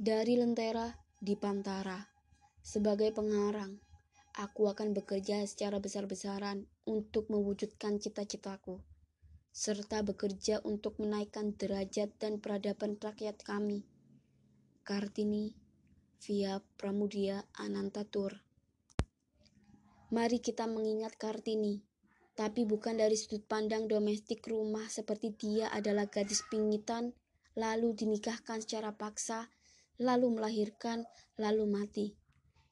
Dari Lentera di Pantara, sebagai pengarang, aku akan bekerja secara besar-besaran untuk mewujudkan cita-citaku, serta bekerja untuk menaikkan derajat dan peradaban rakyat kami. Kartini, via Pramudia Anantatur. Mari kita mengingat Kartini, tapi bukan dari sudut pandang domestik rumah seperti dia adalah gadis pingitan, lalu dinikahkan secara paksa, lalu melahirkan, lalu mati.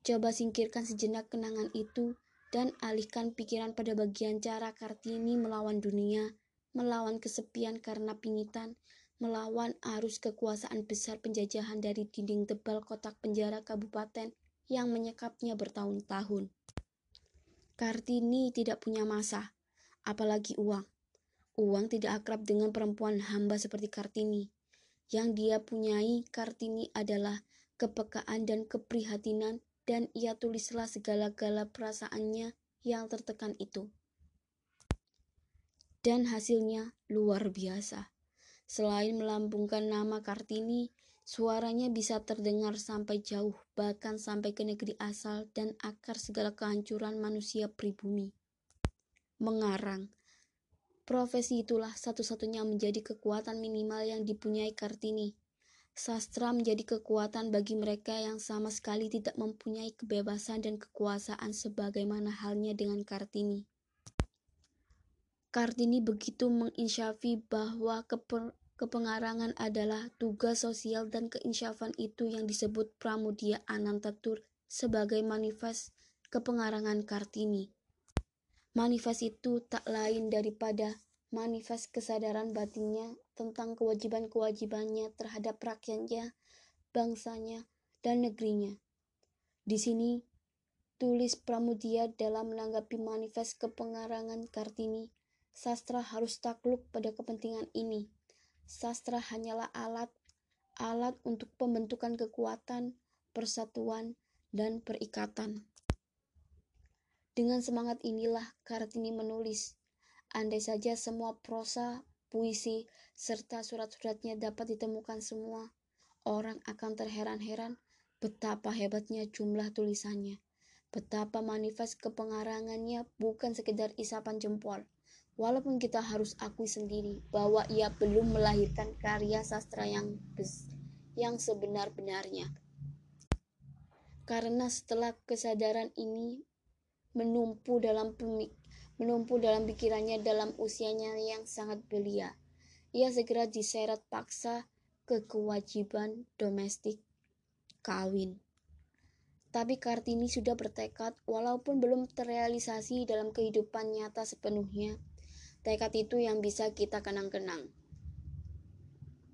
Coba singkirkan sejenak kenangan itu dan alihkan pikiran pada bagian cara Kartini melawan dunia, melawan kesepian karena pingitan, melawan arus kekuasaan besar penjajahan dari dinding tebal kotak penjara kabupaten yang menyekapnya bertahun-tahun. Kartini tidak punya masa, apalagi uang. Uang tidak akrab dengan perempuan hamba seperti Kartini. Yang dia punyai Kartini adalah kepekaan dan keprihatinan dan ia tulislah segala-gala perasaannya yang tertekan itu. Dan hasilnya luar biasa. Selain melambungkan nama Kartini, suaranya bisa terdengar sampai jauh, bahkan sampai ke negeri asal dan akar segala kehancuran manusia pribumi. Mengarang, Profesi itulah satu-satunya menjadi kekuatan minimal yang dipunyai Kartini. Sastra menjadi kekuatan bagi mereka yang sama sekali tidak mempunyai kebebasan dan kekuasaan sebagaimana halnya dengan Kartini. Kartini begitu menginsyafi bahwa keper kepengarangan adalah tugas sosial dan keinsyafan itu yang disebut Pramudia Anantatur sebagai manifest kepengarangan Kartini. Manifest itu tak lain daripada manifest kesadaran batinnya tentang kewajiban-kewajibannya terhadap rakyatnya, bangsanya, dan negerinya. Di sini, tulis Pramudia dalam menanggapi manifest kepengarangan Kartini, sastra harus takluk pada kepentingan ini. Sastra hanyalah alat, alat untuk pembentukan kekuatan, persatuan, dan perikatan. Dengan semangat inilah Kartini menulis. Andai saja semua prosa, puisi, serta surat-suratnya dapat ditemukan semua, orang akan terheran-heran betapa hebatnya jumlah tulisannya. Betapa manifest kepengarangannya bukan sekedar isapan jempol. Walaupun kita harus akui sendiri bahwa ia belum melahirkan karya sastra yang yang sebenar-benarnya. Karena setelah kesadaran ini menumpu dalam pemik menumpu dalam pikirannya dalam usianya yang sangat belia. Ia segera diseret paksa ke kewajiban domestik kawin. Tapi Kartini sudah bertekad walaupun belum terrealisasi dalam kehidupan nyata sepenuhnya. Tekad itu yang bisa kita kenang-kenang.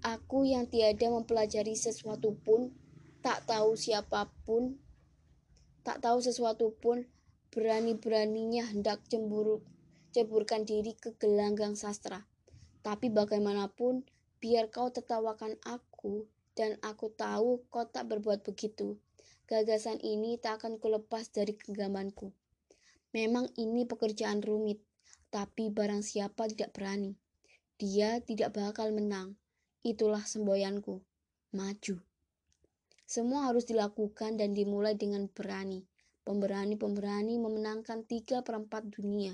Aku yang tiada mempelajari sesuatu pun, tak tahu siapa pun, tak tahu sesuatu pun, berani-beraninya hendak cemburu ceburkan diri ke gelanggang sastra. Tapi bagaimanapun, biar kau tertawakan aku, dan aku tahu kau tak berbuat begitu. Gagasan ini tak akan kulepas dari genggamanku. Memang ini pekerjaan rumit, tapi barang siapa tidak berani. Dia tidak bakal menang. Itulah semboyanku. Maju. Semua harus dilakukan dan dimulai dengan berani. Pemberani-pemberani memenangkan tiga perempat dunia.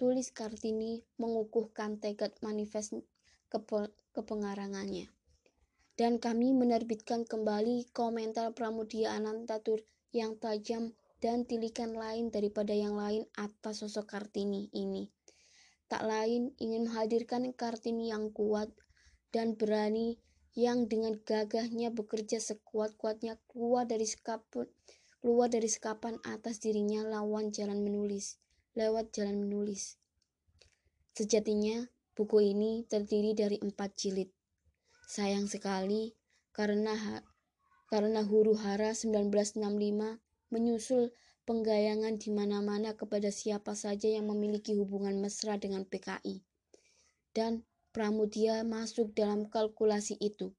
Tulis Kartini mengukuhkan tekad manifest kepe kepengarangannya. Dan kami menerbitkan kembali komentar Pramudia Anantatur yang tajam dan tilikan lain daripada yang lain atas sosok Kartini ini. Tak lain ingin menghadirkan Kartini yang kuat dan berani yang dengan gagahnya bekerja sekuat-kuatnya keluar dari sekapun keluar dari sekapan atas dirinya lawan jalan menulis, lewat jalan menulis. Sejatinya, buku ini terdiri dari empat jilid. Sayang sekali, karena karena huru hara 1965 menyusul penggayangan di mana-mana kepada siapa saja yang memiliki hubungan mesra dengan PKI. Dan Pramudia masuk dalam kalkulasi itu.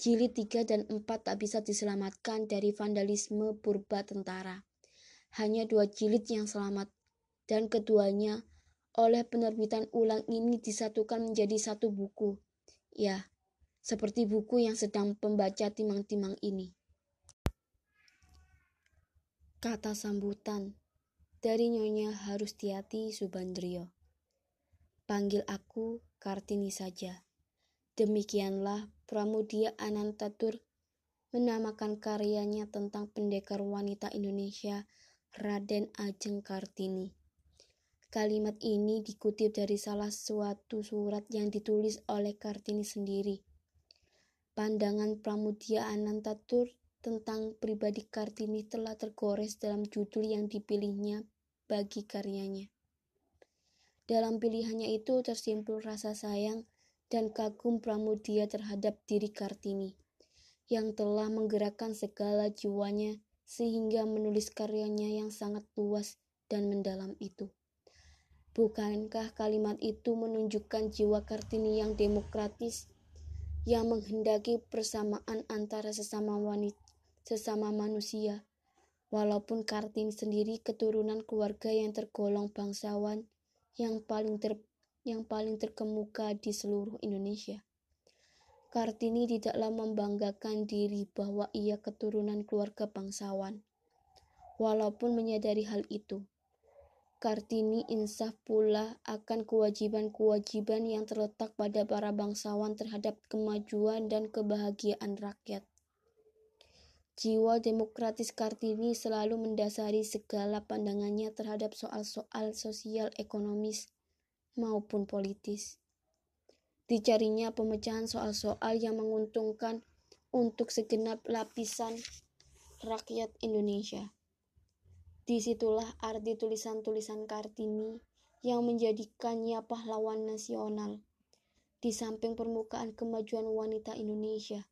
Jilid 3 dan 4 tak bisa diselamatkan dari vandalisme purba tentara. Hanya dua jilid yang selamat, dan keduanya oleh penerbitan ulang ini disatukan menjadi satu buku. Ya, seperti buku yang sedang pembaca timang-timang ini. Kata sambutan dari Nyonya Harustiati Subandrio. Panggil aku Kartini saja. Demikianlah Pramudia Anantatur menamakan karyanya tentang pendekar wanita Indonesia Raden Ajeng Kartini. Kalimat ini dikutip dari salah suatu surat yang ditulis oleh Kartini sendiri. Pandangan Pramudia Anantatur tentang pribadi Kartini telah tergores dalam judul yang dipilihnya bagi karyanya. Dalam pilihannya itu tersimpul rasa sayang dan kagum Pramudia terhadap diri Kartini yang telah menggerakkan segala jiwanya sehingga menulis karyanya yang sangat luas dan mendalam itu. Bukankah kalimat itu menunjukkan jiwa Kartini yang demokratis, yang menghendaki persamaan antara sesama wanita, sesama manusia? Walaupun Kartini sendiri keturunan keluarga yang tergolong bangsawan yang paling ter, yang paling terkemuka di seluruh Indonesia. Kartini tidaklah membanggakan diri bahwa ia keturunan keluarga bangsawan. Walaupun menyadari hal itu, Kartini insaf pula akan kewajiban-kewajiban yang terletak pada para bangsawan terhadap kemajuan dan kebahagiaan rakyat. Jiwa demokratis Kartini selalu mendasari segala pandangannya terhadap soal-soal sosial ekonomis maupun politis. Dicarinya pemecahan soal-soal yang menguntungkan untuk segenap lapisan rakyat Indonesia. Di situlah arti tulisan-tulisan Kartini yang menjadikannya pahlawan nasional. Di samping permukaan kemajuan wanita Indonesia,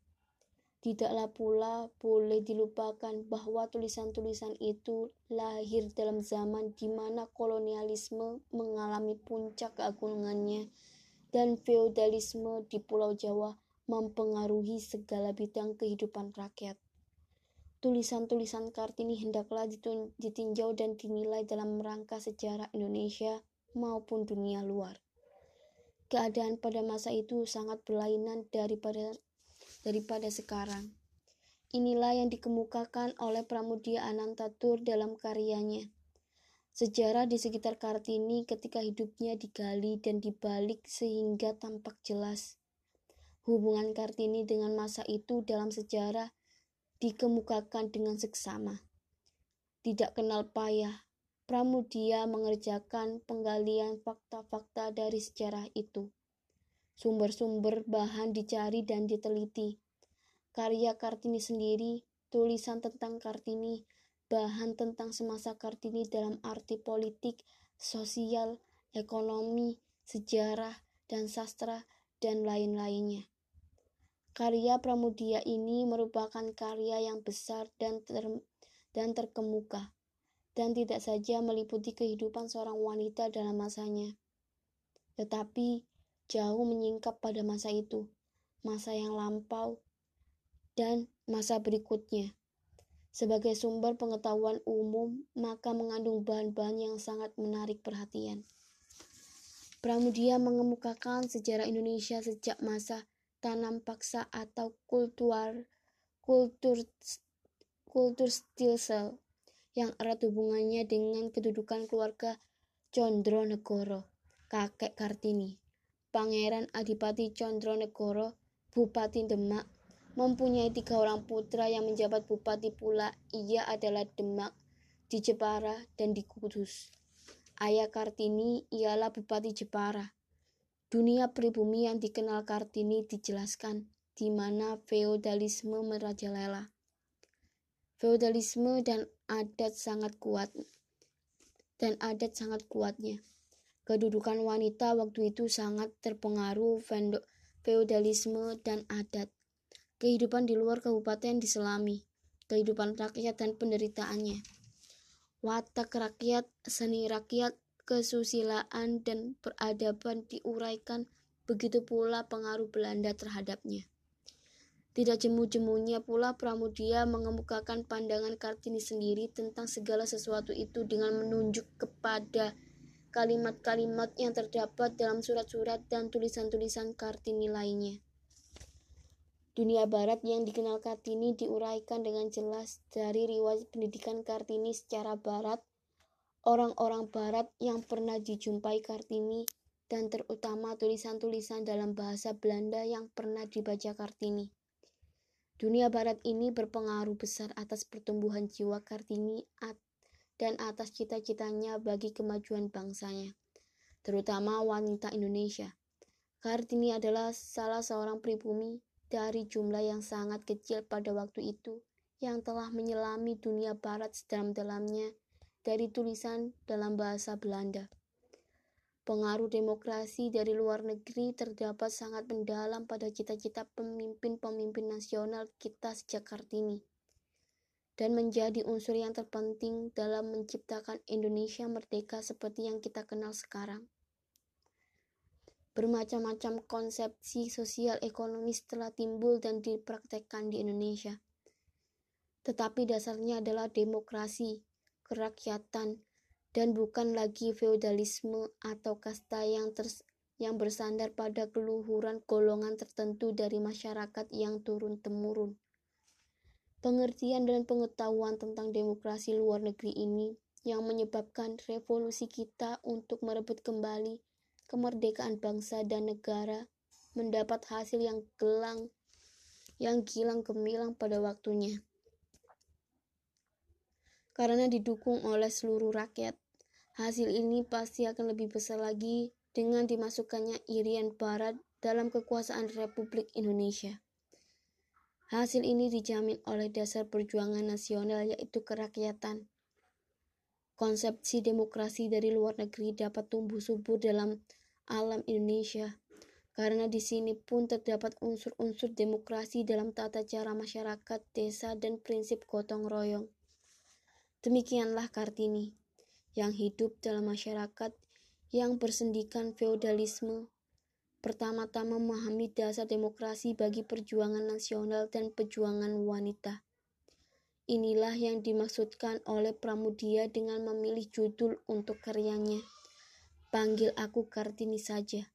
tidaklah pula boleh dilupakan bahwa tulisan-tulisan itu lahir dalam zaman di mana kolonialisme mengalami puncak keagungannya dan feodalisme di Pulau Jawa mempengaruhi segala bidang kehidupan rakyat. Tulisan-tulisan Kartini hendaklah ditinjau dan dinilai dalam rangka sejarah Indonesia maupun dunia luar. Keadaan pada masa itu sangat berlainan daripada daripada sekarang. Inilah yang dikemukakan oleh Pramudia Anantatur dalam karyanya. Sejarah di sekitar Kartini ketika hidupnya digali dan dibalik sehingga tampak jelas. Hubungan Kartini dengan masa itu dalam sejarah dikemukakan dengan seksama. Tidak kenal payah, Pramudia mengerjakan penggalian fakta-fakta dari sejarah itu. Sumber-sumber bahan dicari dan diteliti. Karya Kartini sendiri, tulisan tentang Kartini, bahan tentang semasa Kartini dalam arti politik, sosial, ekonomi, sejarah, dan sastra, dan lain-lainnya. Karya Pramudia ini merupakan karya yang besar dan ter, dan terkemuka dan tidak saja meliputi kehidupan seorang wanita dalam masanya, tetapi jauh menyingkap pada masa itu, masa yang lampau, dan masa berikutnya. Sebagai sumber pengetahuan umum, maka mengandung bahan-bahan yang sangat menarik perhatian. Pramudia mengemukakan sejarah Indonesia sejak masa tanam paksa atau kultur kultur kultur stilsel yang erat hubungannya dengan kedudukan keluarga Condronegoro, kakek Kartini. Pangeran Adipati Condronegoro, Bupati Demak, mempunyai tiga orang putra yang menjabat bupati pula. Ia adalah Demak, di Jepara, dan di Kudus. Ayah Kartini ialah Bupati Jepara. Dunia pribumi yang dikenal Kartini dijelaskan di mana feodalisme merajalela. Feodalisme dan adat sangat kuat dan adat sangat kuatnya. Kedudukan wanita waktu itu sangat terpengaruh feodalisme dan adat. Kehidupan di luar kabupaten diselami, kehidupan rakyat dan penderitaannya. Watak rakyat, seni rakyat, kesusilaan dan peradaban diuraikan, begitu pula pengaruh Belanda terhadapnya. Tidak jemu-jemunya pula Pramudia mengemukakan pandangan Kartini sendiri tentang segala sesuatu itu dengan menunjuk kepada kalimat-kalimat yang terdapat dalam surat-surat dan tulisan-tulisan Kartini lainnya. Dunia barat yang dikenal Kartini diuraikan dengan jelas dari riwayat pendidikan Kartini secara barat, orang-orang barat yang pernah dijumpai Kartini, dan terutama tulisan-tulisan dalam bahasa Belanda yang pernah dibaca Kartini. Dunia barat ini berpengaruh besar atas pertumbuhan jiwa Kartini dan atas cita-citanya bagi kemajuan bangsanya, terutama wanita Indonesia. Kartini adalah salah seorang pribumi dari jumlah yang sangat kecil pada waktu itu yang telah menyelami dunia barat sedalam-dalamnya dari tulisan dalam bahasa Belanda. Pengaruh demokrasi dari luar negeri terdapat sangat mendalam pada cita-cita pemimpin-pemimpin nasional kita sejak Kartini dan menjadi unsur yang terpenting dalam menciptakan Indonesia merdeka seperti yang kita kenal sekarang. Bermacam-macam konsepsi sosial ekonomis telah timbul dan dipraktekkan di Indonesia. Tetapi dasarnya adalah demokrasi, kerakyatan, dan bukan lagi feodalisme atau kasta yang ters yang bersandar pada keluhuran golongan tertentu dari masyarakat yang turun-temurun. Pengertian dan pengetahuan tentang demokrasi luar negeri ini yang menyebabkan revolusi kita untuk merebut kembali kemerdekaan bangsa dan negara mendapat hasil yang gelang yang gilang gemilang pada waktunya. Karena didukung oleh seluruh rakyat, hasil ini pasti akan lebih besar lagi dengan dimasukkannya Irian Barat dalam kekuasaan Republik Indonesia. Hasil ini dijamin oleh dasar perjuangan nasional yaitu kerakyatan. Konsepsi demokrasi dari luar negeri dapat tumbuh subur dalam alam Indonesia, karena di sini pun terdapat unsur-unsur demokrasi dalam tata cara masyarakat, desa, dan prinsip gotong royong. Demikianlah Kartini, yang hidup dalam masyarakat yang bersendikan feodalisme, pertama-tama memahami dasar demokrasi bagi perjuangan nasional dan perjuangan wanita. Inilah yang dimaksudkan oleh Pramudia dengan memilih judul untuk karyanya. Panggil aku Kartini saja.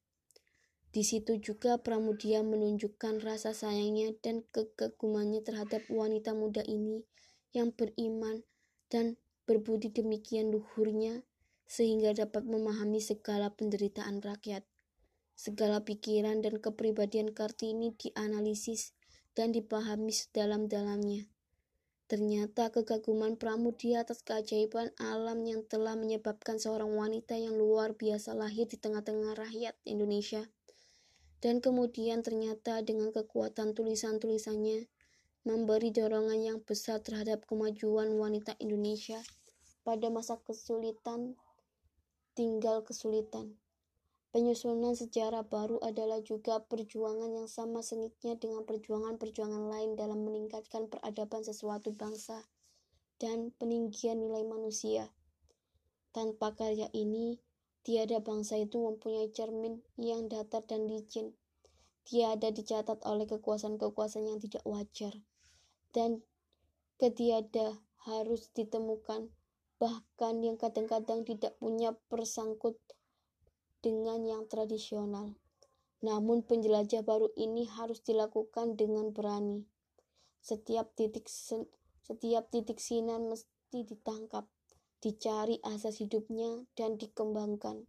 Di situ juga Pramudia menunjukkan rasa sayangnya dan kekagumannya terhadap wanita muda ini yang beriman dan berbudi demikian luhurnya sehingga dapat memahami segala penderitaan rakyat. Segala pikiran dan kepribadian Kartini dianalisis dan dipahami sedalam-dalamnya. Ternyata kekaguman Pramudia atas keajaiban alam yang telah menyebabkan seorang wanita yang luar biasa lahir di tengah-tengah rakyat Indonesia. Dan kemudian ternyata dengan kekuatan tulisan-tulisannya memberi dorongan yang besar terhadap kemajuan wanita Indonesia pada masa kesulitan tinggal kesulitan. Penyusunan sejarah baru adalah juga perjuangan yang sama sengitnya dengan perjuangan-perjuangan lain dalam meningkatkan peradaban sesuatu bangsa dan peninggian nilai manusia. Tanpa karya ini, tiada bangsa itu mempunyai cermin yang datar dan licin. Tiada dicatat oleh kekuasaan-kekuasaan yang tidak wajar. Dan ketiada harus ditemukan bahkan yang kadang-kadang tidak punya persangkut dengan yang tradisional. Namun penjelajah baru ini harus dilakukan dengan berani. Setiap titik setiap titik sinar mesti ditangkap, dicari asas hidupnya dan dikembangkan.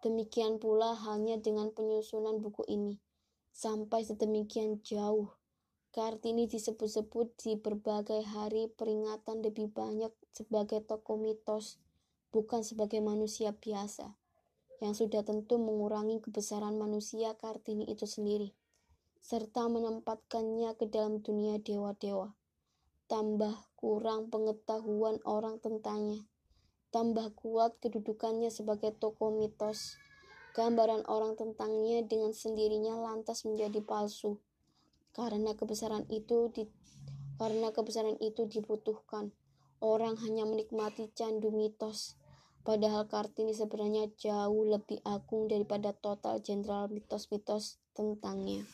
Demikian pula halnya dengan penyusunan buku ini. Sampai sedemikian jauh, Kartini disebut-sebut di berbagai hari peringatan lebih banyak sebagai tokoh mitos, bukan sebagai manusia biasa yang sudah tentu mengurangi kebesaran manusia Kartini itu sendiri, serta menempatkannya ke dalam dunia dewa-dewa. Tambah kurang pengetahuan orang tentangnya, tambah kuat kedudukannya sebagai tokoh mitos. Gambaran orang tentangnya dengan sendirinya lantas menjadi palsu, karena kebesaran itu di, karena kebesaran itu dibutuhkan. Orang hanya menikmati candu mitos, Padahal Kartini sebenarnya jauh lebih agung daripada total jenderal mitos-mitos tentangnya.